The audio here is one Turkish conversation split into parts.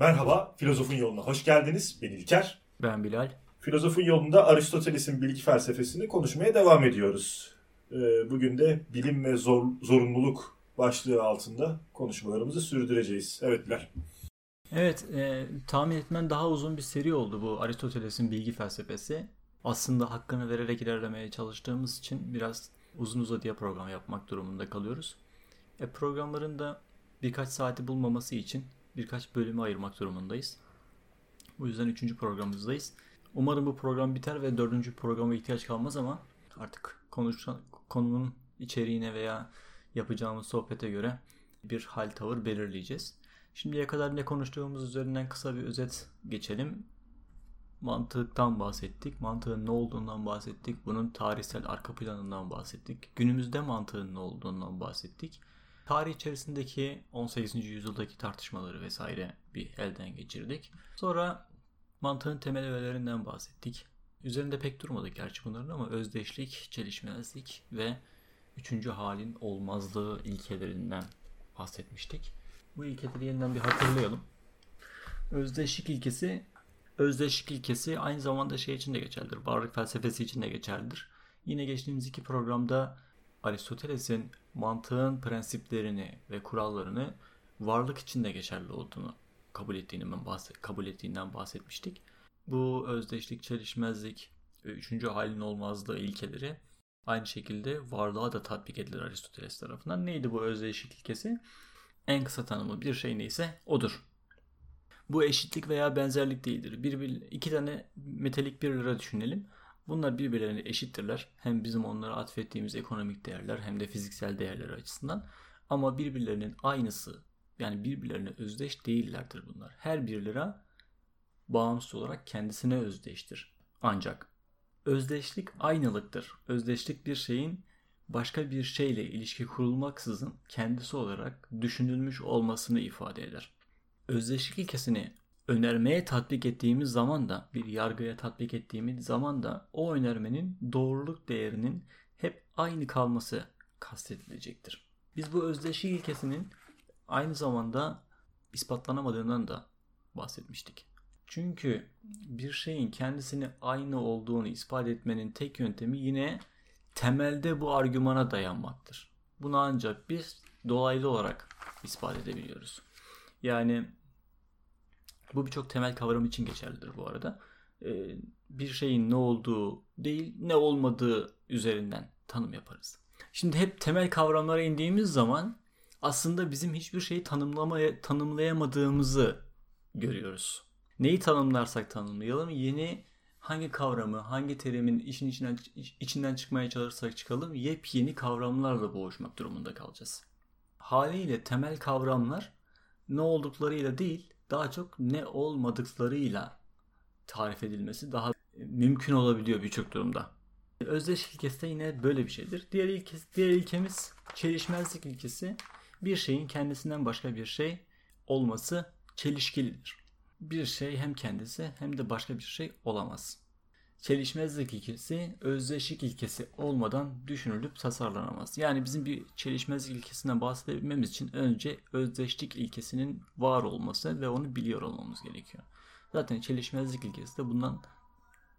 Merhaba, Filozofun Yoluna hoş geldiniz. Ben İlker. Ben Bilal. Filozofun Yolunda Aristoteles'in bilgi felsefesini konuşmaya devam ediyoruz. Ee, bugün de bilim ve zor, zorunluluk başlığı altında konuşmalarımızı sürdüreceğiz. Evet Bilal. Evet, e, tahmin etmen daha uzun bir seri oldu bu Aristoteles'in bilgi felsefesi. Aslında hakkını vererek ilerlemeye çalıştığımız için biraz uzun uzadıya program yapmak durumunda kalıyoruz. E, programların da birkaç saati bulmaması için birkaç bölümü ayırmak durumundayız. Bu yüzden üçüncü programımızdayız. Umarım bu program biter ve dördüncü programa ihtiyaç kalmaz ama artık konuşan, konunun içeriğine veya yapacağımız sohbete göre bir hal tavır belirleyeceğiz. Şimdiye kadar ne konuştuğumuz üzerinden kısa bir özet geçelim. Mantıktan bahsettik. Mantığın ne olduğundan bahsettik. Bunun tarihsel arka planından bahsettik. Günümüzde mantığın ne olduğundan bahsettik. Tarih içerisindeki 18. yüzyıldaki tartışmaları vesaire bir elden geçirdik. Sonra mantığın temel öğelerinden bahsettik. Üzerinde pek durmadık gerçi bunların ama özdeşlik, çelişmezlik ve üçüncü halin olmazlığı ilkelerinden bahsetmiştik. Bu ilkeleri yeniden bir hatırlayalım. Özdeşlik ilkesi özdeşlik ilkesi aynı zamanda şey için de geçerlidir. Varlık felsefesi için de geçerlidir. Yine geçtiğimiz iki programda Aristoteles'in mantığın prensiplerini ve kurallarını varlık için de geçerli olduğunu kabul ettiğini ben bahset, kabul ettiğinden bahsetmiştik. Bu özdeşlik, çelişmezlik ve üçüncü halin olmazlığı ilkeleri aynı şekilde varlığa da tatbik edilir Aristoteles tarafından. Neydi bu özdeşlik ilkesi? En kısa tanımı bir şey neyse odur. Bu eşitlik veya benzerlik değildir. Bir, bir, iki tane metalik bir lira düşünelim. Bunlar birbirlerine eşittirler. Hem bizim onlara atfettiğimiz ekonomik değerler hem de fiziksel değerler açısından. Ama birbirlerinin aynısı yani birbirlerine özdeş değillerdir bunlar. Her bir lira bağımsız olarak kendisine özdeştir. Ancak özdeşlik aynılıktır. Özdeşlik bir şeyin başka bir şeyle ilişki kurulmaksızın kendisi olarak düşünülmüş olmasını ifade eder. Özdeşlik ilkesini önermeye tatbik ettiğimiz zaman da bir yargıya tatbik ettiğimiz zaman da o önermenin doğruluk değerinin hep aynı kalması kastedilecektir. Biz bu özdeşlik ilkesinin aynı zamanda ispatlanamadığından da bahsetmiştik. Çünkü bir şeyin kendisini aynı olduğunu ispat etmenin tek yöntemi yine temelde bu argümana dayanmaktır. Bunu ancak biz dolaylı olarak ispat edebiliyoruz. Yani bu birçok temel kavram için geçerlidir bu arada. Ee, bir şeyin ne olduğu değil ne olmadığı üzerinden tanım yaparız. Şimdi hep temel kavramlara indiğimiz zaman aslında bizim hiçbir şeyi tanımlamaya, tanımlayamadığımızı görüyoruz. Neyi tanımlarsak tanımlayalım yeni hangi kavramı, hangi terimin işin içinden, içinden çıkmaya çalışırsak çıkalım yepyeni kavramlarla boğuşmak durumunda kalacağız. Haliyle temel kavramlar ne olduklarıyla değil daha çok ne olmadıklarıyla tarif edilmesi daha mümkün olabiliyor birçok durumda. Özdeş ilkesi de yine böyle bir şeydir. Diğer ilkesi, diğer ilkemiz çelişmezlik ilkesi. Bir şeyin kendisinden başka bir şey olması çelişkilidir. Bir şey hem kendisi hem de başka bir şey olamaz. Çelişmezlik ilkesi özdeşlik ilkesi olmadan düşünülüp tasarlanamaz. Yani bizim bir çelişmezlik ilkesinden bahsedebilmemiz için önce özdeşlik ilkesinin var olması ve onu biliyor olmamız gerekiyor. Zaten çelişmezlik ilkesi de bundan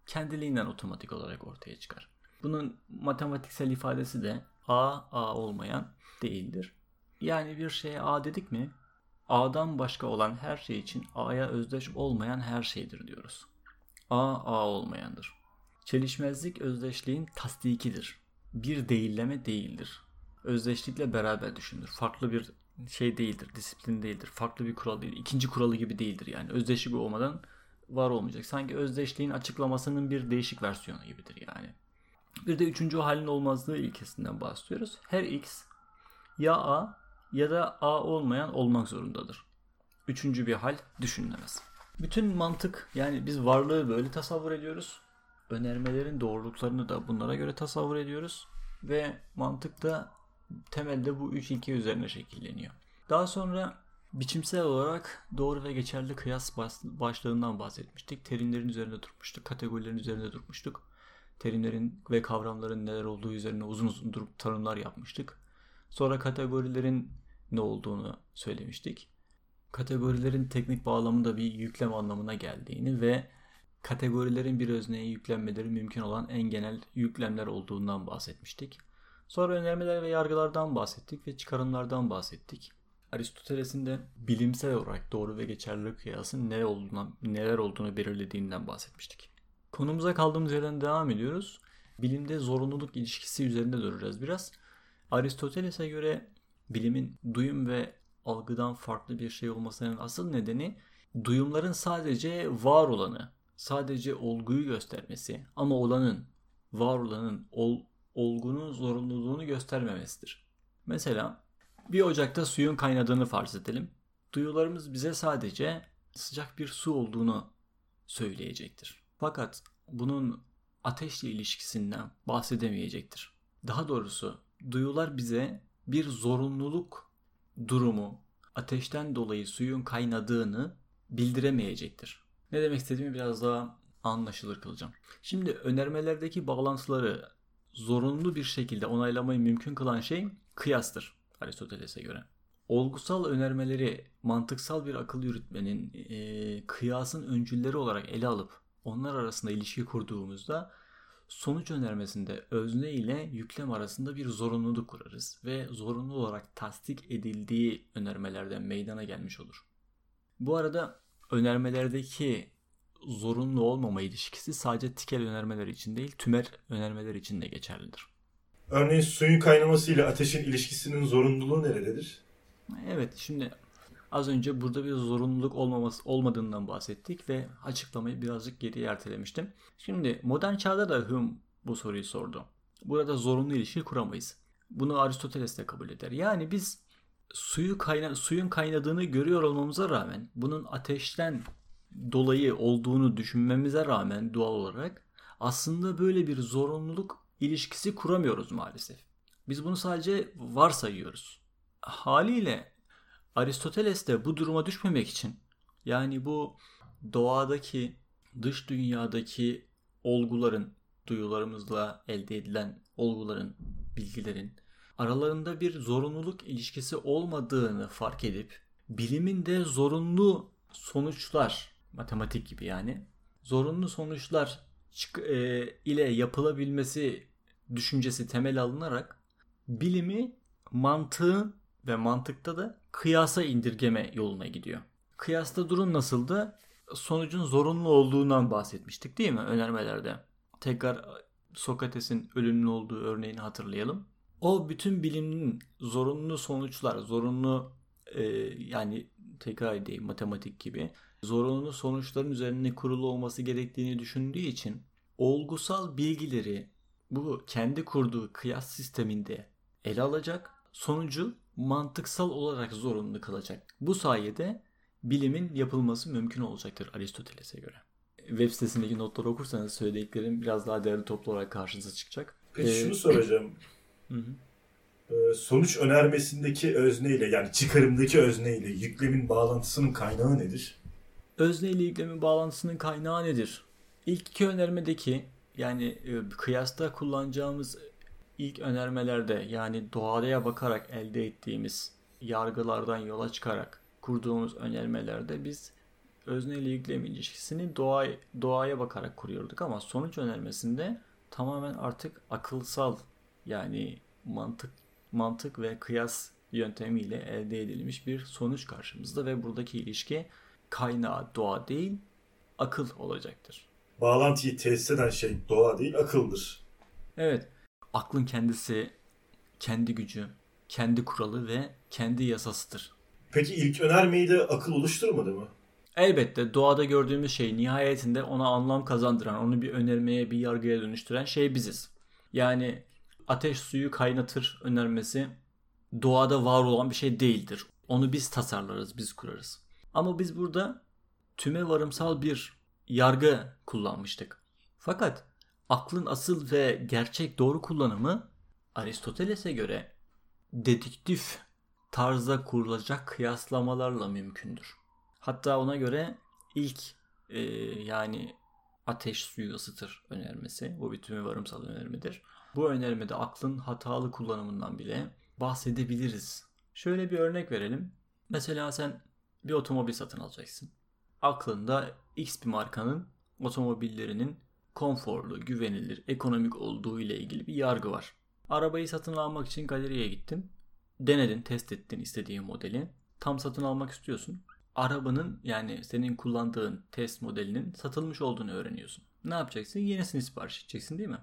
kendiliğinden otomatik olarak ortaya çıkar. Bunun matematiksel ifadesi de A, A olmayan değildir. Yani bir şeye A dedik mi A'dan başka olan her şey için A'ya özdeş olmayan her şeydir diyoruz. A, A olmayandır. Çelişmezlik özdeşliğin tasdikidir. Bir değilleme değildir. Özdeşlikle beraber düşünülür. Farklı bir şey değildir, disiplin değildir. Farklı bir kural değil. İkinci kuralı gibi değildir yani. Özdeşlik olmadan var olmayacak. Sanki özdeşliğin açıklamasının bir değişik versiyonu gibidir yani. Bir de üçüncü halin olmazlığı ilkesinden bahsediyoruz. Her x ya a ya da a olmayan olmak zorundadır. Üçüncü bir hal düşünülemez. Bütün mantık yani biz varlığı böyle tasavvur ediyoruz. Önermelerin doğruluklarını da bunlara göre tasavvur ediyoruz. Ve mantık da temelde bu üç ilke üzerine şekilleniyor. Daha sonra biçimsel olarak doğru ve geçerli kıyas başlığından bahsetmiştik. Terimlerin üzerinde durmuştuk, kategorilerin üzerinde durmuştuk. Terimlerin ve kavramların neler olduğu üzerine uzun uzun durup tanımlar yapmıştık. Sonra kategorilerin ne olduğunu söylemiştik. Kategorilerin teknik bağlamında bir yüklem anlamına geldiğini ve kategorilerin bir özneye yüklenmeleri mümkün olan en genel yüklemler olduğundan bahsetmiştik. Sonra önermeler ve yargılardan bahsettik ve çıkarımlardan bahsettik. Aristoteles'in de bilimsel olarak doğru ve geçerli kıyasın ne olduğuna, neler olduğunu belirlediğinden bahsetmiştik. Konumuza kaldığımız yerden devam ediyoruz. Bilimde zorunluluk ilişkisi üzerinde duracağız biraz. Aristoteles'e göre bilimin duyum ve algıdan farklı bir şey olmasının asıl nedeni duyumların sadece var olanı, sadece olguyu göstermesi ama olanın, var olanın, ol, olgunun zorunluluğunu göstermemesidir. Mesela bir ocakta suyun kaynadığını farz edelim. Duyularımız bize sadece sıcak bir su olduğunu söyleyecektir. Fakat bunun ateşle ilişkisinden bahsedemeyecektir. Daha doğrusu duyular bize bir zorunluluk durumu, ateşten dolayı suyun kaynadığını bildiremeyecektir. Ne demek istediğimi biraz daha anlaşılır kılacağım. Şimdi önermelerdeki bağlantıları zorunlu bir şekilde onaylamayı mümkün kılan şey kıyastır Aristoteles'e göre. Olgusal önermeleri mantıksal bir akıl yürütmenin e, kıyasın öncülleri olarak ele alıp onlar arasında ilişki kurduğumuzda sonuç önermesinde özne ile yüklem arasında bir zorunluluk kurarız ve zorunlu olarak tasdik edildiği önermelerden meydana gelmiş olur. Bu arada önermelerdeki zorunlu olmama ilişkisi sadece tikel önermeler için değil, tümer önermeler için de geçerlidir. Örneğin suyun kaynaması ile ateşin ilişkisinin zorunluluğu nerededir? Evet, şimdi az önce burada bir zorunluluk olmaması olmadığından bahsettik ve açıklamayı birazcık geriye ertelemiştim. Şimdi modern çağda da Hume bu soruyu sordu. Burada zorunlu ilişki kuramayız. Bunu Aristoteles de kabul eder. Yani biz suyu kayna suyun kaynadığını görüyor olmamıza rağmen bunun ateşten dolayı olduğunu düşünmemize rağmen doğal olarak aslında böyle bir zorunluluk ilişkisi kuramıyoruz maalesef. Biz bunu sadece varsayıyoruz. Haliyle Aristoteles de bu duruma düşmemek için yani bu doğadaki dış dünyadaki olguların duyularımızla elde edilen olguların, bilgilerin aralarında bir zorunluluk ilişkisi olmadığını fark edip bilimin de zorunlu sonuçlar matematik gibi yani zorunlu sonuçlar e, ile yapılabilmesi düşüncesi temel alınarak bilimi mantığın ve mantıkta da kıyasa indirgeme yoluna gidiyor. Kıyasta durum nasıldı? Sonucun zorunlu olduğundan bahsetmiştik değil mi önermelerde? Tekrar Sokrates'in ölümlü olduğu örneğini hatırlayalım. O bütün bilimin zorunlu sonuçlar, zorunlu e, yani tekrar edeyim matematik gibi zorunlu sonuçların üzerine kurulu olması gerektiğini düşündüğü için olgusal bilgileri bu kendi kurduğu kıyas sisteminde ele alacak. Sonucu mantıksal olarak zorunlu kılacak. Bu sayede bilimin yapılması mümkün olacaktır Aristoteles'e göre. Web sitesindeki notları okursanız söylediklerim biraz daha değerli toplu olarak karşınıza çıkacak. Peki ee, şunu soracağım. hı hı. Ee, sonuç önermesindeki özneyle yani çıkarımdaki özneyle yüklemin bağlantısının kaynağı nedir? Özne ile yüklemin bağlantısının kaynağı nedir? İlk iki önermedeki yani e, kıyasta kullanacağımız ilk önermelerde yani doğaya bakarak elde ettiğimiz yargılardan yola çıkarak kurduğumuz önermelerde biz özne ile yüklem ilişkisini doğa, doğaya bakarak kuruyorduk ama sonuç önermesinde tamamen artık akılsal yani mantık mantık ve kıyas yöntemiyle elde edilmiş bir sonuç karşımızda ve buradaki ilişki kaynağı doğa değil akıl olacaktır. Bağlantıyı tesis eden şey doğa değil akıldır. Evet. Aklın kendisi kendi gücü, kendi kuralı ve kendi yasasıdır. Peki ilk önermeyi de akıl oluşturmadı mı? Elbette doğada gördüğümüz şey nihayetinde ona anlam kazandıran, onu bir önermeye, bir yargıya dönüştüren şey biziz. Yani ateş suyu kaynatır önermesi doğada var olan bir şey değildir. Onu biz tasarlarız, biz kurarız. Ama biz burada tüme varımsal bir yargı kullanmıştık. Fakat aklın asıl ve gerçek doğru kullanımı Aristoteles'e göre dediktif tarzda kurulacak kıyaslamalarla mümkündür. Hatta ona göre ilk e, yani ateş suyu ısıtır önermesi. Bu bir tümü varımsal önermedir. Bu önermede aklın hatalı kullanımından bile bahsedebiliriz. Şöyle bir örnek verelim. Mesela sen bir otomobil satın alacaksın. Aklında X bir markanın otomobillerinin konforlu, güvenilir, ekonomik olduğu ile ilgili bir yargı var. Arabayı satın almak için galeriye gittin. Denedin, test ettin istediğin modeli. Tam satın almak istiyorsun. Arabanın yani senin kullandığın test modelinin satılmış olduğunu öğreniyorsun. Ne yapacaksın? Yenisini sipariş edeceksin değil mi?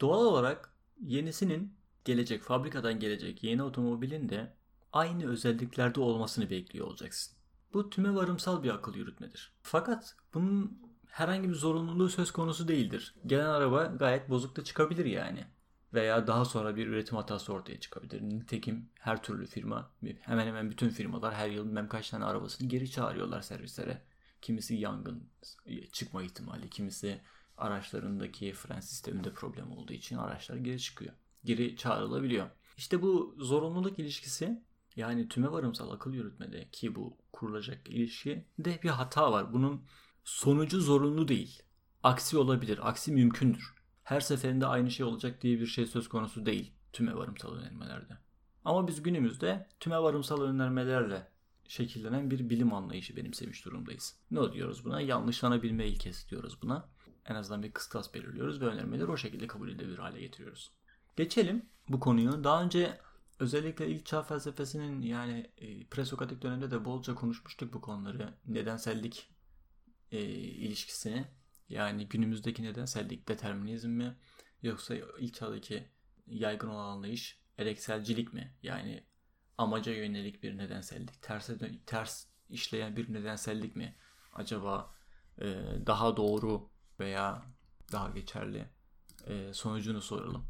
Doğal olarak yenisinin gelecek, fabrikadan gelecek yeni otomobilin de aynı özelliklerde olmasını bekliyor olacaksın. Bu tüme varımsal bir akıl yürütmedir. Fakat bunun herhangi bir zorunluluğu söz konusu değildir. Gelen araba gayet bozuk da çıkabilir yani. Veya daha sonra bir üretim hatası ortaya çıkabilir. Nitekim her türlü firma, hemen hemen bütün firmalar her yıl bilmem kaç tane arabasını geri çağırıyorlar servislere. Kimisi yangın çıkma ihtimali, kimisi araçlarındaki fren sisteminde problem olduğu için araçlar geri çıkıyor. Geri çağrılabiliyor. İşte bu zorunluluk ilişkisi yani tüme varımsal akıl yürütmede ki bu kurulacak ilişki de bir hata var. Bunun sonucu zorunlu değil. Aksi olabilir. Aksi mümkündür. Her seferinde aynı şey olacak diye bir şey söz konusu değil tüme varımsal önermelerde. Ama biz günümüzde tüme varımsal önermelerle şekillenen bir bilim anlayışı benimsemiş durumdayız. Ne diyoruz buna? Yanlışlanabilme ilkesi diyoruz buna. En azından bir kıstas belirliyoruz ve önermeleri o şekilde kabul edilebilir hale getiriyoruz. Geçelim bu konuyu. Daha önce özellikle ilk çağ felsefesinin yani e, presokratik dönemde de bolca konuşmuştuk bu konuları. Nedensellik e, ilişkisini. Yani günümüzdeki nedensellik determinizm mi yoksa ilk çağdaki yaygın olan anlayış erekselcilik mi? Yani amaca yönelik bir nedensellik, terse ters işleyen bir nedensellik mi? Acaba e, daha doğru veya daha geçerli e, sonucunu soralım.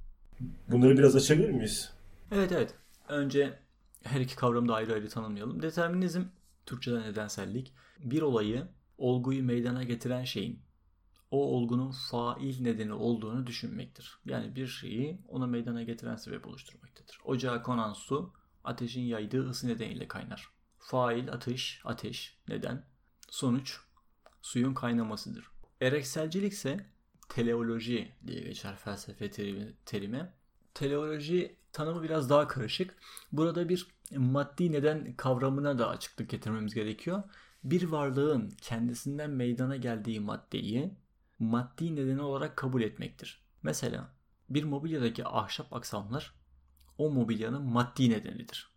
Bunları biraz açabilir miyiz? Evet evet. Önce her iki kavramı da ayrı ayrı tanımlayalım. Determinizm, Türkçe'de nedensellik, bir olayı, olguyu meydana getiren şeyin o olgunun fail nedeni olduğunu düşünmektir. Yani bir şeyi ona meydana getiren sebep oluşturmaktadır. Ocağa konan su ateşin yaydığı ısı nedeniyle kaynar. Fail ateş, ateş neden? Sonuç suyun kaynamasıdır. Erekselcilik ise teleoloji diye geçer felsefe terimi. Teleoloji tanımı biraz daha karışık. Burada bir maddi neden kavramına da açıklık getirmemiz gerekiyor. Bir varlığın kendisinden meydana geldiği maddeyi maddi nedeni olarak kabul etmektir. Mesela bir mobilyadaki ahşap aksamlar o mobilyanın maddi nedenidir.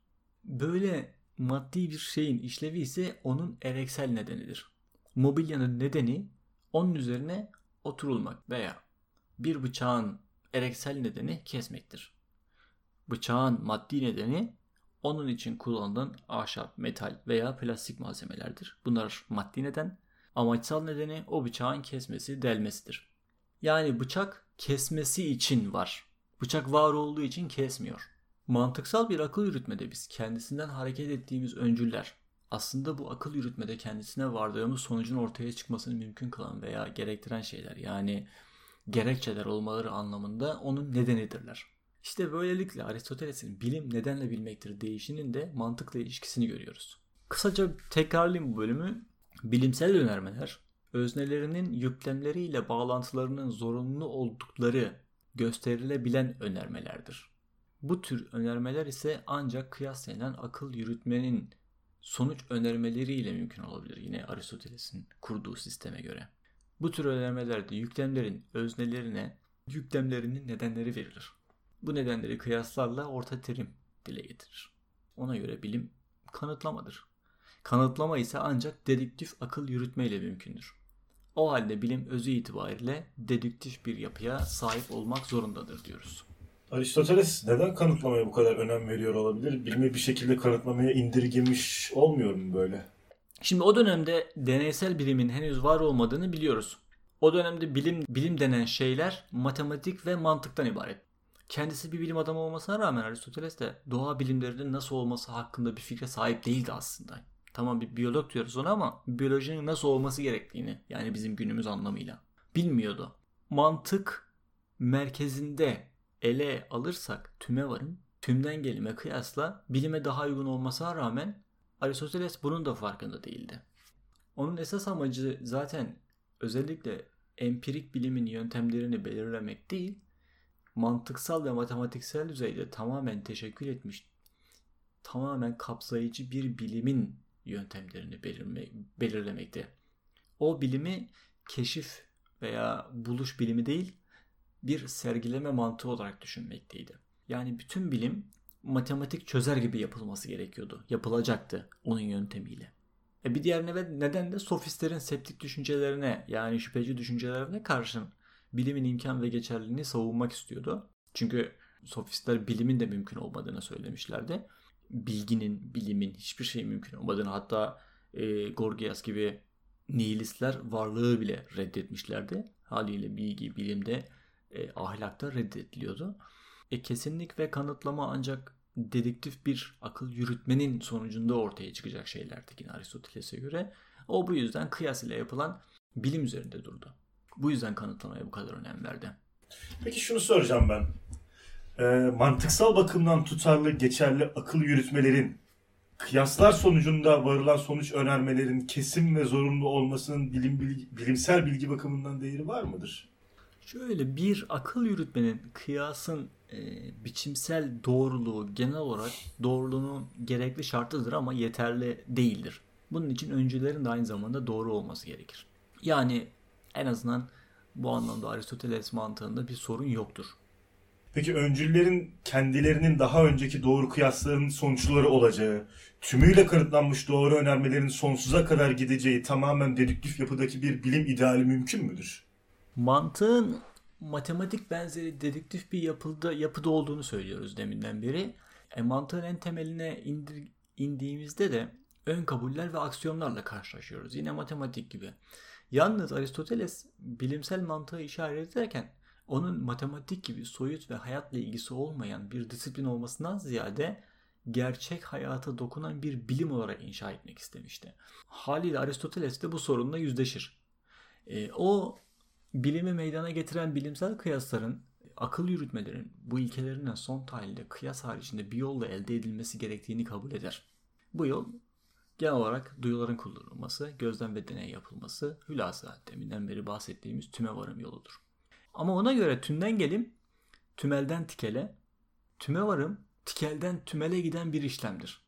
Böyle maddi bir şeyin işlevi ise onun ereksel nedenidir. Mobilyanın nedeni onun üzerine oturulmak veya bir bıçağın ereksel nedeni kesmektir. Bıçağın maddi nedeni onun için kullanılan ahşap, metal veya plastik malzemelerdir. Bunlar maddi neden. Amaçsal nedeni o bıçağın kesmesi, delmesidir. Yani bıçak kesmesi için var. Bıçak var olduğu için kesmiyor. Mantıksal bir akıl yürütmede biz kendisinden hareket ettiğimiz öncüller aslında bu akıl yürütmede kendisine vardığımız sonucun ortaya çıkmasını mümkün kılan veya gerektiren şeyler yani gerekçeler olmaları anlamında onun nedenidirler. İşte böylelikle Aristoteles'in bilim nedenle bilmektir değişinin de mantıkla ilişkisini görüyoruz. Kısaca tekrarlayayım bu bölümü. Bilimsel önermeler, öznelerinin yüklemleriyle bağlantılarının zorunlu oldukları gösterilebilen önermelerdir. Bu tür önermeler ise ancak kıyaslayan akıl yürütmenin sonuç önermeleriyle mümkün olabilir yine Aristoteles'in kurduğu sisteme göre. Bu tür önermelerde yüklemlerin öznelerine yüklemlerinin nedenleri verilir. Bu nedenleri kıyaslarla orta terim dile getirir. Ona göre bilim kanıtlamadır. Kanıtlama ise ancak dedüktif akıl yürütmeyle mümkündür. O halde bilim özü itibariyle dedüktif bir yapıya sahip olmak zorundadır diyoruz. Aristoteles neden kanıtlamaya bu kadar önem veriyor olabilir? Bilimi bir şekilde kanıtlamaya indirgemiş olmuyor mu böyle? Şimdi o dönemde deneysel bilimin henüz var olmadığını biliyoruz. O dönemde bilim bilim denen şeyler matematik ve mantıktan ibaret. Kendisi bir bilim adamı olmasına rağmen Aristoteles de doğa bilimlerinin nasıl olması hakkında bir fikre sahip değildi aslında. Tamam bir biyolog diyoruz ona ama biyolojinin nasıl olması gerektiğini yani bizim günümüz anlamıyla bilmiyordu. Mantık merkezinde ele alırsak tüme varın tümden gelime kıyasla bilime daha uygun olmasına rağmen Aristoteles bunun da farkında değildi. Onun esas amacı zaten özellikle empirik bilimin yöntemlerini belirlemek değil, mantıksal ve matematiksel düzeyde tamamen teşekkül etmiş, tamamen kapsayıcı bir bilimin yöntemlerini belirme, belirlemekte. O bilimi keşif veya buluş bilimi değil bir sergileme mantığı olarak düşünmekteydi. Yani bütün bilim matematik çözer gibi yapılması gerekiyordu. Yapılacaktı onun yöntemiyle. E bir diğer neden de sofistlerin septik düşüncelerine yani şüpheci düşüncelerine karşın bilimin imkan ve geçerliliğini savunmak istiyordu. Çünkü sofistler bilimin de mümkün olmadığını söylemişlerdi. Bilginin, bilimin hiçbir şey mümkün olmadığını hatta e, Gorgias gibi nihilistler varlığı bile reddetmişlerdi. Haliyle bilgi, bilimde, e, ahlakta reddediliyordu. E, kesinlik ve kanıtlama ancak dedektif bir akıl yürütmenin sonucunda ortaya çıkacak şeylerdi yine Aristoteles'e göre. O bu yüzden kıyas ile yapılan bilim üzerinde durdu. Bu yüzden kanıtlamaya bu kadar önem verdi. Peki şunu soracağım ben. E, mantıksal bakımdan tutarlı, geçerli akıl yürütmelerin kıyaslar sonucunda varılan sonuç önermelerin kesin ve zorunlu olmasının bilim, bilimsel bilgi bakımından değeri var mıdır? Şöyle bir akıl yürütmenin kıyasın e, biçimsel doğruluğu genel olarak doğruluğunun gerekli şartıdır ama yeterli değildir. Bunun için öncülerin de aynı zamanda doğru olması gerekir. Yani en azından bu anlamda Aristoteles mantığında bir sorun yoktur. Peki öncüllerin kendilerinin daha önceki doğru kıyaslarının sonuçları olacağı, tümüyle kanıtlanmış doğru önermelerin sonsuza kadar gideceği tamamen dedüktif yapıdaki bir bilim ideali mümkün müdür? Mantığın matematik benzeri dedektif bir yapıda, yapıda olduğunu söylüyoruz deminden beri. E, mantığın en temeline indir, indiğimizde de ön kabuller ve aksiyonlarla karşılaşıyoruz. Yine matematik gibi. Yalnız Aristoteles bilimsel mantığı işaret ederken onun matematik gibi soyut ve hayatla ilgisi olmayan bir disiplin olmasından ziyade gerçek hayata dokunan bir bilim olarak inşa etmek istemişti. Haliyle Aristoteles de bu sorunla yüzleşir. E, o bilimi meydana getiren bilimsel kıyasların akıl yürütmelerin bu ilkelerinden son tahlilde kıyas haricinde bir yolla elde edilmesi gerektiğini kabul eder. Bu yol genel olarak duyuların kullanılması, gözlem ve deney yapılması, hülasa deminden beri bahsettiğimiz tüme varım yoludur. Ama ona göre tümden gelim, tümelden tikele, tüme varım, tikelden tümele giden bir işlemdir.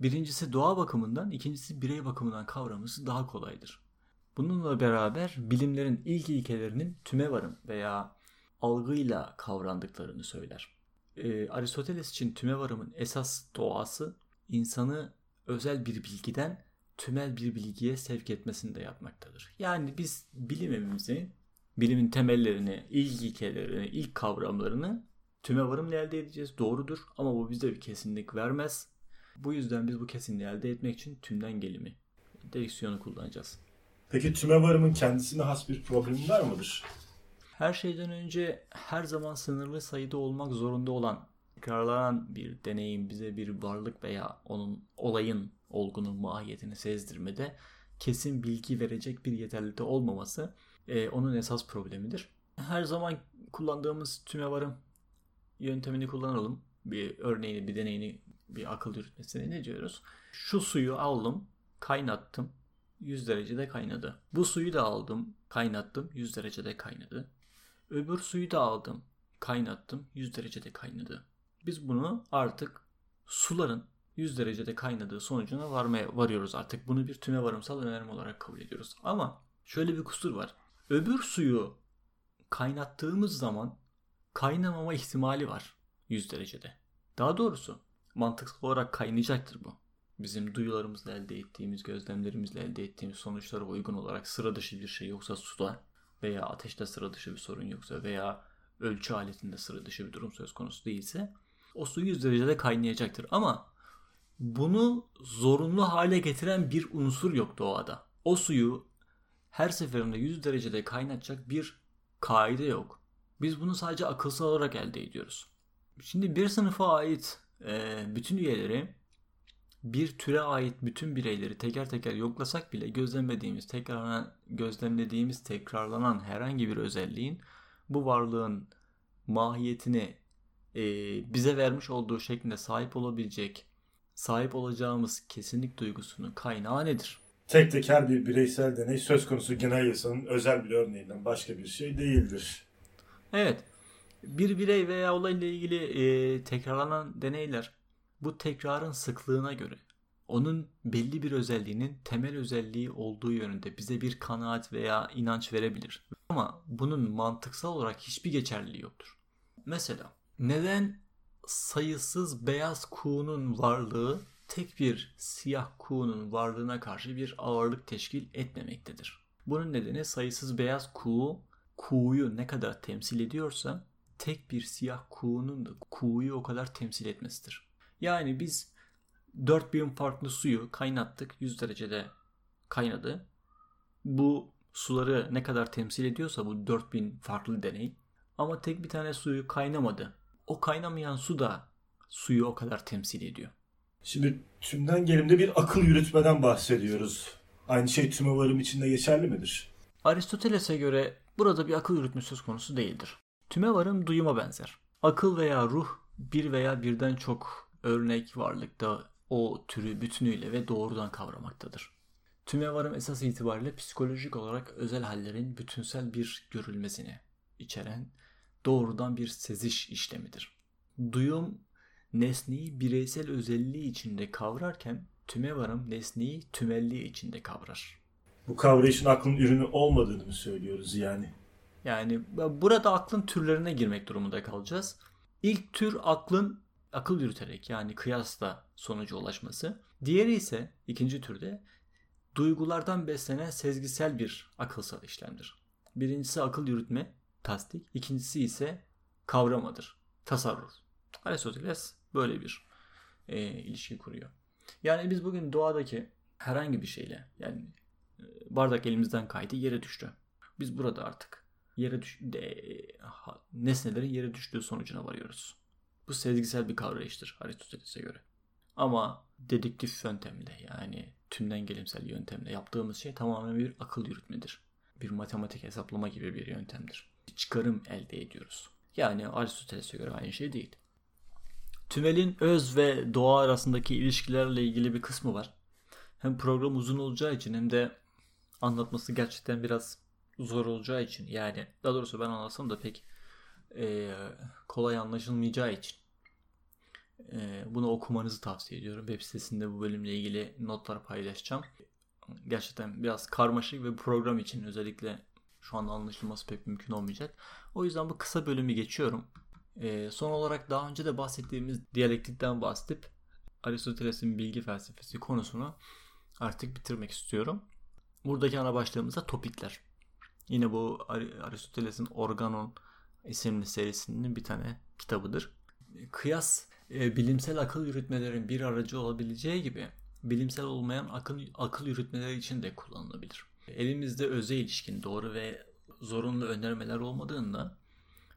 Birincisi doğa bakımından, ikincisi birey bakımından kavraması daha kolaydır. Bununla beraber bilimlerin ilk ilkelerinin tüme varım veya algıyla kavrandıklarını söyler. Ee, Aristoteles için tüme varımın esas doğası insanı özel bir bilgiden tümel bir bilgiye sevk etmesini de yapmaktadır. Yani biz bilimimizi, bilimin temellerini, ilk ilkelerini, ilk kavramlarını tüme varımla elde edeceğiz. Doğrudur ama bu bize bir kesinlik vermez. Bu yüzden biz bu kesinliği elde etmek için tümden gelimi, direksiyonu kullanacağız. Peki tüme varımın kendisine has bir problemi var mıdır? Her şeyden önce her zaman sınırlı sayıda olmak zorunda olan tekrarlanan bir deneyim bize bir varlık veya onun olayın olgunun mahiyetini sezdirmede kesin bilgi verecek bir yeterlilikte olmaması e, onun esas problemidir. Her zaman kullandığımız tümevarım yöntemini kullanalım. Bir örneğini, bir deneyini, bir akıl yürütmesine ne diyoruz? Şu suyu aldım, kaynattım, 100 derecede kaynadı. Bu suyu da aldım, kaynattım, 100 derecede kaynadı. Öbür suyu da aldım, kaynattım, 100 derecede kaynadı. Biz bunu artık suların 100 derecede kaynadığı sonucuna varmaya varıyoruz artık. Bunu bir tüme varımsal önerme olarak kabul ediyoruz. Ama şöyle bir kusur var. Öbür suyu kaynattığımız zaman kaynamama ihtimali var 100 derecede. Daha doğrusu mantıksal olarak kaynayacaktır bu. Bizim duyularımızla elde ettiğimiz, gözlemlerimizle elde ettiğimiz sonuçlara uygun olarak sıra dışı bir şey yoksa suda veya ateşte sıra dışı bir sorun yoksa veya ölçü aletinde sıra dışı bir durum söz konusu değilse o su 100 derecede kaynayacaktır. Ama bunu zorunlu hale getiren bir unsur yok doğada. O suyu her seferinde 100 derecede kaynatacak bir kaide yok. Biz bunu sadece akılsal olarak elde ediyoruz. Şimdi bir sınıfa ait e, bütün üyeleri bir türe ait bütün bireyleri teker teker yoklasak bile gözlemlediğimiz, tekrarlanan, gözlemlediğimiz tekrarlanan herhangi bir özelliğin bu varlığın mahiyetini e, bize vermiş olduğu şeklinde sahip olabilecek, sahip olacağımız kesinlik duygusunun kaynağı nedir? Tek teker bir bireysel deney söz konusu genel yasanın özel bir örneğinden başka bir şey değildir. Evet. Bir birey veya olayla ilgili e, tekrarlanan deneyler bu tekrarın sıklığına göre onun belli bir özelliğinin temel özelliği olduğu yönünde bize bir kanaat veya inanç verebilir. Ama bunun mantıksal olarak hiçbir geçerliliği yoktur. Mesela neden sayısız beyaz kuğunun varlığı tek bir siyah kuğunun varlığına karşı bir ağırlık teşkil etmemektedir? Bunun nedeni sayısız beyaz kuğu kuğuyu ne kadar temsil ediyorsa tek bir siyah kuğunun da kuğuyu o kadar temsil etmesidir. Yani biz 4000 farklı suyu kaynattık 100 derecede kaynadı. Bu suları ne kadar temsil ediyorsa bu 4000 farklı deney ama tek bir tane suyu kaynamadı. O kaynamayan su da suyu o kadar temsil ediyor. Şimdi tümden gelimde bir akıl yürütmeden bahsediyoruz. Aynı şey tümevarım içinde geçerli midir? Aristoteles'e göre burada bir akıl yürütme söz konusu değildir. Tümevarım duyuma benzer. Akıl veya ruh bir veya birden çok örnek varlıkta o türü bütünüyle ve doğrudan kavramaktadır. Tümevarım esas itibariyle psikolojik olarak özel hallerin bütünsel bir görülmesini içeren doğrudan bir seziş işlemidir. Duyum nesneyi bireysel özelliği içinde kavrarken tümevarım nesneyi tümelliği içinde kavrar. Bu kavrayışın aklın ürünü olmadığını mı söylüyoruz yani? Yani burada aklın türlerine girmek durumunda kalacağız. İlk tür aklın akıl yürüterek yani kıyasla sonuca ulaşması. Diğeri ise ikinci türde duygulardan beslenen sezgisel bir akılsal işlemdir. Birincisi akıl yürütme, tasdik. İkincisi ise kavramadır, tasarruf. Aristoteles böyle bir e, ilişki kuruyor. Yani biz bugün doğadaki herhangi bir şeyle yani e, bardak elimizden kaydı yere düştü. Biz burada artık yere düş de, ha, nesnelerin yere düştüğü sonucuna varıyoruz. Bu sezgisel bir kavrayıştır Aristoteles'e göre. Ama dedektif yöntemle yani tümden gelimsel yöntemle yaptığımız şey tamamen bir akıl yürütmedir. Bir matematik hesaplama gibi bir yöntemdir. Çıkarım elde ediyoruz. Yani Aristoteles'e göre aynı şey değil. Tümelin öz ve doğa arasındaki ilişkilerle ilgili bir kısmı var. Hem program uzun olacağı için hem de anlatması gerçekten biraz zor olacağı için yani daha doğrusu ben anlatsam da pek e, kolay anlaşılmayacağı için e, bunu okumanızı tavsiye ediyorum. Web sitesinde bu bölümle ilgili notlar paylaşacağım. Gerçekten biraz karmaşık ve program için özellikle şu anda anlaşılması pek mümkün olmayacak. O yüzden bu kısa bölümü geçiyorum. E, son olarak daha önce de bahsettiğimiz diyalektikten bahsedip Aristoteles'in bilgi felsefesi konusunu artık bitirmek istiyorum. Buradaki ana başlığımız da topikler. Yine bu Aristoteles'in Organon isimli serisinin bir tane kitabıdır. Kıyas e, bilimsel akıl yürütmelerin bir aracı olabileceği gibi bilimsel olmayan akıl, akıl yürütmeleri için de kullanılabilir. Elimizde öze ilişkin doğru ve zorunlu önermeler olmadığında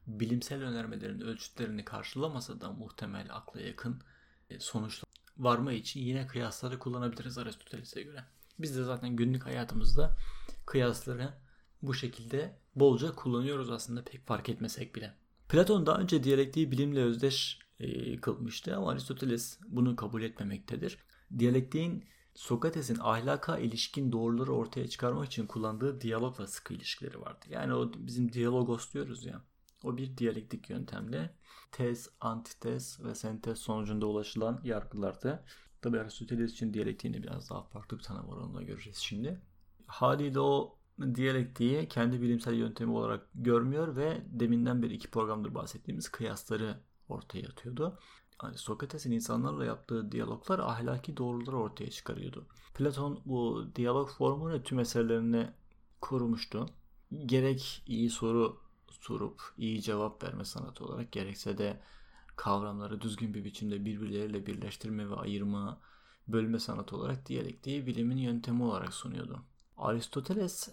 bilimsel önermelerin ölçütlerini karşılamasa da muhtemel akla yakın e, sonuçlar varma için yine kıyasları kullanabiliriz Aristoteles'e göre. Biz de zaten günlük hayatımızda kıyasları bu şekilde bolca kullanıyoruz aslında pek fark etmesek bile. Platon daha önce diyalektiği bilimle özdeş e, kılmıştı ama Aristoteles bunu kabul etmemektedir. Diyalektiğin Sokrates'in ahlaka ilişkin doğruları ortaya çıkarmak için kullandığı diyalogla sıkı ilişkileri vardı. Yani o bizim diyalogos diyoruz ya. O bir diyalektik yöntemle tez, antitez ve sentez sonucunda ulaşılan yargılardı. Tabi Aristoteles için diyalektiğini biraz daha farklı bir tanım var onunla göreceğiz şimdi. Haliyle o diyalektiği kendi bilimsel yöntemi olarak görmüyor ve deminden beri iki programdır bahsettiğimiz kıyasları ortaya atıyordu. Yani Sokrates'in insanlarla yaptığı diyaloglar ahlaki doğruları ortaya çıkarıyordu. Platon bu diyalog formunu tüm eserlerine kurmuştu. Gerek iyi soru sorup iyi cevap verme sanatı olarak gerekse de kavramları düzgün bir biçimde birbirleriyle birleştirme ve ayırma, bölme sanatı olarak diyalektiği bilimin yöntemi olarak sunuyordu. Aristoteles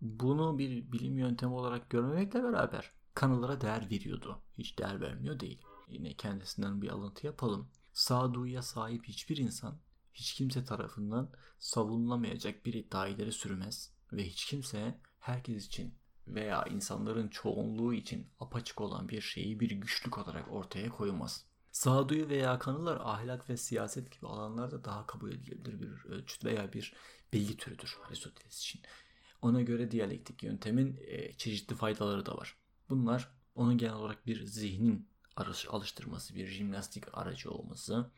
bunu bir bilim yöntemi olarak görmemekle beraber kanılara değer veriyordu. Hiç değer vermiyor değil. Yine kendisinden bir alıntı yapalım. Sağduyuya sahip hiçbir insan hiç kimse tarafından savunulamayacak bir iddia ileri sürmez ve hiç kimse herkes için veya insanların çoğunluğu için apaçık olan bir şeyi bir güçlük olarak ortaya koymaz. Sağduyu veya kanılar ahlak ve siyaset gibi alanlarda daha kabul edilebilir bir ölçüt veya bir bilgi türüdür Aristoteles için. Ona göre diyalektik yöntemin e, çeşitli faydaları da var. Bunlar onun genel olarak bir zihnin alıştırması, bir jimnastik aracı olması,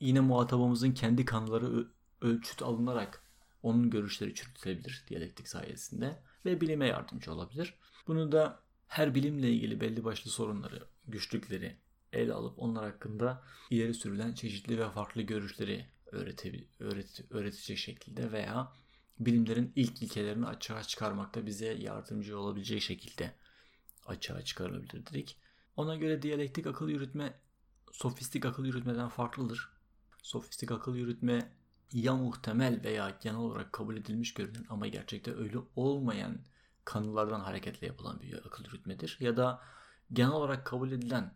yine muhatabımızın kendi kanıları ölçüt alınarak onun görüşleri çürütülebilir diyalektik sayesinde ve bilime yardımcı olabilir. Bunu da her bilimle ilgili belli başlı sorunları, güçlükleri ele alıp onlar hakkında ileri sürülen çeşitli ve farklı görüşleri öğrete, öğret, öğretecek şekilde veya bilimlerin ilk ilkelerini açığa çıkarmakta bize yardımcı olabilecek şekilde açığa çıkarılabilir dedik. Ona göre diyalektik akıl yürütme sofistik akıl yürütmeden farklıdır. Sofistik akıl yürütme ya muhtemel veya genel olarak kabul edilmiş görünen ama gerçekte öyle olmayan kanılardan hareketle yapılan bir akıl yürütmedir. Ya da genel olarak kabul edilen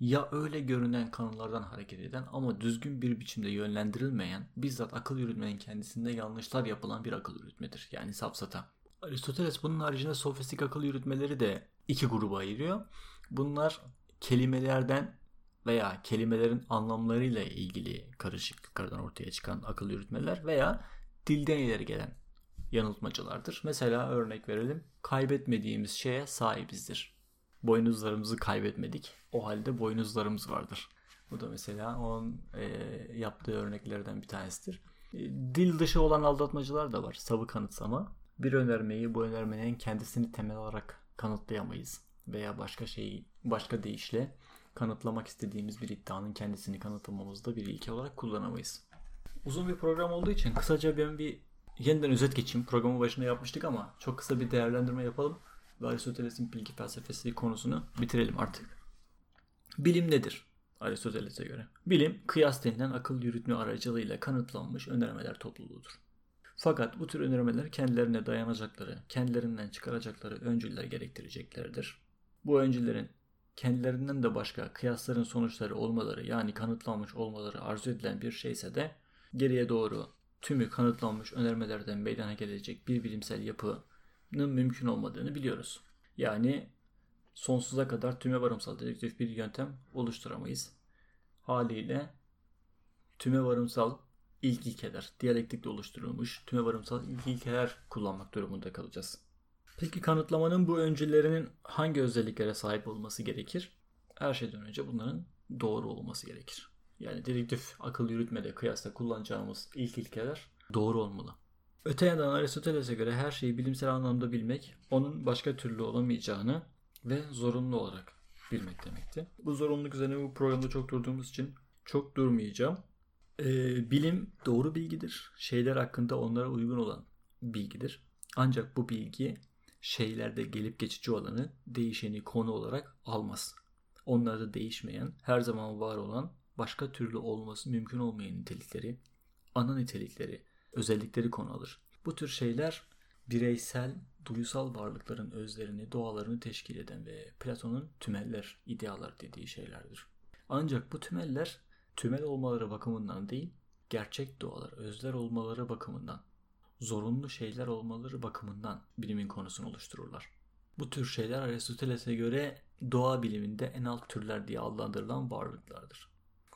ya öyle görünen kanılardan hareket eden ama düzgün bir biçimde yönlendirilmeyen bizzat akıl yürütmenin kendisinde yanlışlar yapılan bir akıl yürütmedir. Yani safsata. Aristoteles bunun haricinde sofistik akıl yürütmeleri de iki gruba ayırıyor. Bunlar kelimelerden veya kelimelerin anlamlarıyla ilgili karışıklıklardan ortaya çıkan akıl yürütmeler veya dilden ileri gelen yanıltmacılardır. Mesela örnek verelim. Kaybetmediğimiz şeye sahibizdir. Boynuzlarımızı kaybetmedik. O halde boynuzlarımız vardır. Bu da mesela onun e, yaptığı örneklerden bir tanesidir. E, dil dışı olan aldatmacılar da var. Savı kanıtsama. Bir önermeyi bu önermenin kendisini temel olarak kanıtlayamayız. Veya başka şeyi başka deyişle kanıtlamak istediğimiz bir iddianın kendisini kanıtlamamızda bir ilke olarak kullanamayız. Uzun bir program olduğu için kısaca ben bir yeniden özet geçeyim. Programın başında yapmıştık ama çok kısa bir değerlendirme yapalım. Ve Aristoteles'in bilgi felsefesi konusunu bitirelim artık. Bilim nedir? Aristoteles'e göre. Bilim, kıyas denilen akıl yürütme aracılığıyla kanıtlanmış önermeler topluluğudur. Fakat bu tür önermeler kendilerine dayanacakları, kendilerinden çıkaracakları öncüller gerektireceklerdir. Bu öncüllerin kendilerinden de başka kıyasların sonuçları olmaları yani kanıtlanmış olmaları arzu edilen bir şeyse de geriye doğru tümü kanıtlanmış önermelerden meydana gelecek bir bilimsel yapının mümkün olmadığını biliyoruz. Yani sonsuza kadar tüme varımsal dedektif bir yöntem oluşturamayız. Haliyle tüme varımsal ilk ilkeler, diyalektikle oluşturulmuş tüme varımsal ilk ilkeler kullanmak durumunda kalacağız. Peki kanıtlamanın bu öncülerinin hangi özelliklere sahip olması gerekir? Her şeyden önce bunların doğru olması gerekir. Yani dedektif akıl yürütmede kıyasla kullanacağımız ilk ilkeler doğru olmalı. Öte yandan Aristoteles'e göre her şeyi bilimsel anlamda bilmek onun başka türlü olamayacağını ve zorunlu olarak bilmek demekti. Bu zorunluluk üzerine bu programda çok durduğumuz için çok durmayacağım. Ee, bilim doğru bilgidir. Şeyler hakkında onlara uygun olan bilgidir. Ancak bu bilgi şeylerde gelip geçici olanı değişeni konu olarak almaz. Onlarda değişmeyen, her zaman var olan, başka türlü olması mümkün olmayan nitelikleri, ana nitelikleri, özellikleri konu alır. Bu tür şeyler bireysel, duysal varlıkların özlerini, doğalarını teşkil eden ve Platon'un tümeller, idealar dediği şeylerdir. Ancak bu tümeller tümel olmaları bakımından değil, gerçek doğalar, özler olmaları bakımından zorunlu şeyler olmaları bakımından bilimin konusunu oluştururlar. Bu tür şeyler Aristoteles'e göre doğa biliminde en alt türler diye adlandırılan varlıklardır.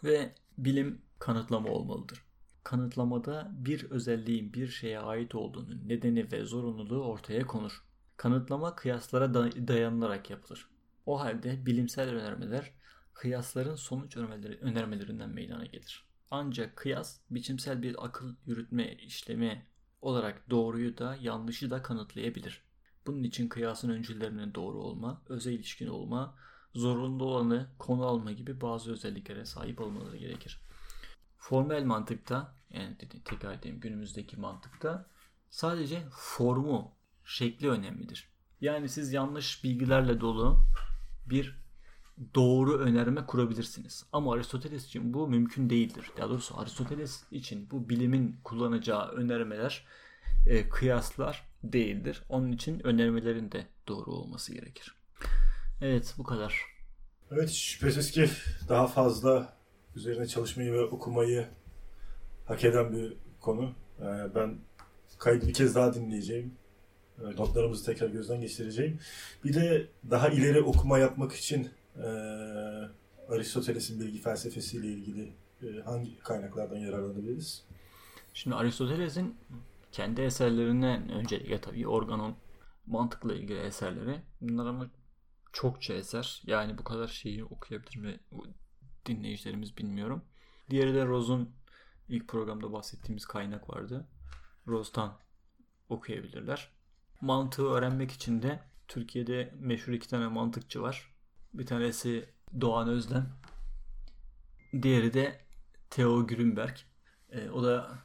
Ve bilim kanıtlama olmalıdır. Kanıtlamada bir özelliğin bir şeye ait olduğunun nedeni ve zorunluluğu ortaya konur. Kanıtlama kıyaslara dayanılarak yapılır. O halde bilimsel önermeler kıyasların sonuç önermelerinden meydana gelir. Ancak kıyas biçimsel bir akıl yürütme işlemi olarak doğruyu da yanlışı da kanıtlayabilir. Bunun için kıyasın öncüllerinin doğru olma, özel ilişkin olma, zorunlu olanı konu alma gibi bazı özelliklere sahip olmaları gerekir. Formel mantıkta, yani tekrar edeyim günümüzdeki mantıkta sadece formu, şekli önemlidir. Yani siz yanlış bilgilerle dolu bir doğru önerme kurabilirsiniz. Ama Aristoteles için bu mümkün değildir. Daha doğrusu Aristoteles için bu bilimin kullanacağı önermeler e, kıyaslar değildir. Onun için önermelerin de doğru olması gerekir. Evet bu kadar. Evet şüphesiz ki daha fazla üzerine çalışmayı ve okumayı hak eden bir konu. Ee, ben kaydı bir kez daha dinleyeceğim. Ee, notlarımızı tekrar gözden geçireceğim. Bir de daha ileri okuma yapmak için e, Aristoteles'in bilgi felsefesiyle ilgili e, hangi kaynaklardan yararlanabiliriz? Şimdi Aristoteles'in kendi eserlerinden öncelikle tabii organon mantıkla ilgili eserleri. Bunlar ama çokça eser. Yani bu kadar şeyi okuyabilir mi dinleyicilerimiz bilmiyorum. Diğeri de Rose'un ilk programda bahsettiğimiz kaynak vardı. Rose'dan okuyabilirler. Mantığı öğrenmek için de Türkiye'de meşhur iki tane mantıkçı var. Bir tanesi Doğan Özlem. Diğeri de Theo Grünberg. E, o da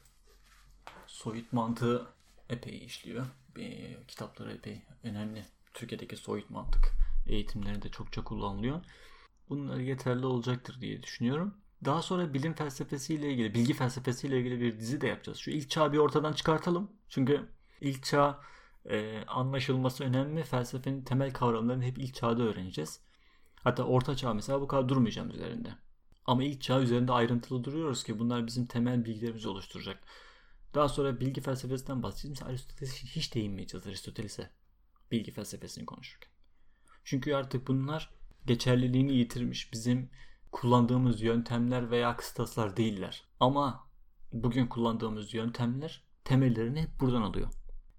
soyut mantığı epey işliyor. E, kitapları epey önemli. Türkiye'deki soyut mantık eğitimlerinde çokça kullanılıyor. Bunlar yeterli olacaktır diye düşünüyorum. Daha sonra bilim felsefesiyle ilgili, bilgi felsefesiyle ilgili bir dizi de yapacağız. Şu ilk çağı bir ortadan çıkartalım. Çünkü ilk çağ e, anlaşılması önemli. Felsefenin temel kavramlarını hep ilk çağda öğreneceğiz. Hatta orta çağ mesela bu kadar durmayacağım üzerinde. Ama ilk çağ üzerinde ayrıntılı duruyoruz ki bunlar bizim temel bilgilerimizi oluşturacak. Daha sonra bilgi felsefesinden bahsedeceğiz. Aristoteles'e hiç değinmeyeceğiz Aristoteles'e. Bilgi felsefesini konuşurken. Çünkü artık bunlar geçerliliğini yitirmiş. Bizim kullandığımız yöntemler veya kıstaslar değiller. Ama bugün kullandığımız yöntemler temellerini hep buradan alıyor.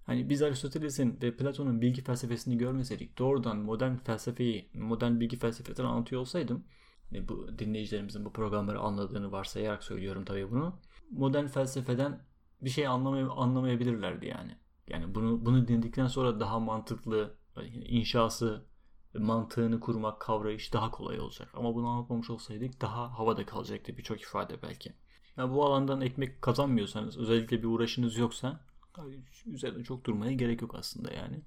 Hani biz Aristoteles'in ve Platon'un bilgi felsefesini görmeseydik doğrudan modern felsefeyi, modern bilgi felsefesinden anlatıyor olsaydım hani bu dinleyicilerimizin bu programları anladığını varsayarak söylüyorum tabii bunu. Modern felsefeden bir şey anlamay anlamayabilirlerdi yani. Yani bunu bunu dinledikten sonra daha mantıklı inşası mantığını kurmak, kavrayış daha kolay olacak. Ama bunu anlatmamış olsaydık daha havada kalacaktı birçok ifade belki. Yani bu alandan ekmek kazanmıyorsanız, özellikle bir uğraşınız yoksa üzerinde çok durmaya gerek yok aslında yani.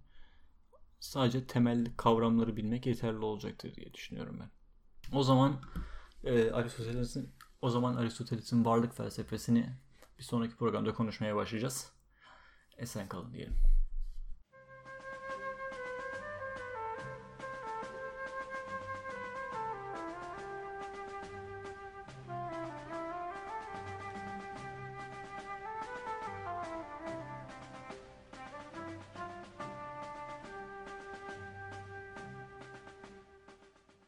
Sadece temel kavramları bilmek yeterli olacaktır diye düşünüyorum ben. O zaman e, Aristoteles'in o zaman Aristoteles'in varlık felsefesini bir sonraki programda konuşmaya başlayacağız. Esen kalın diyelim.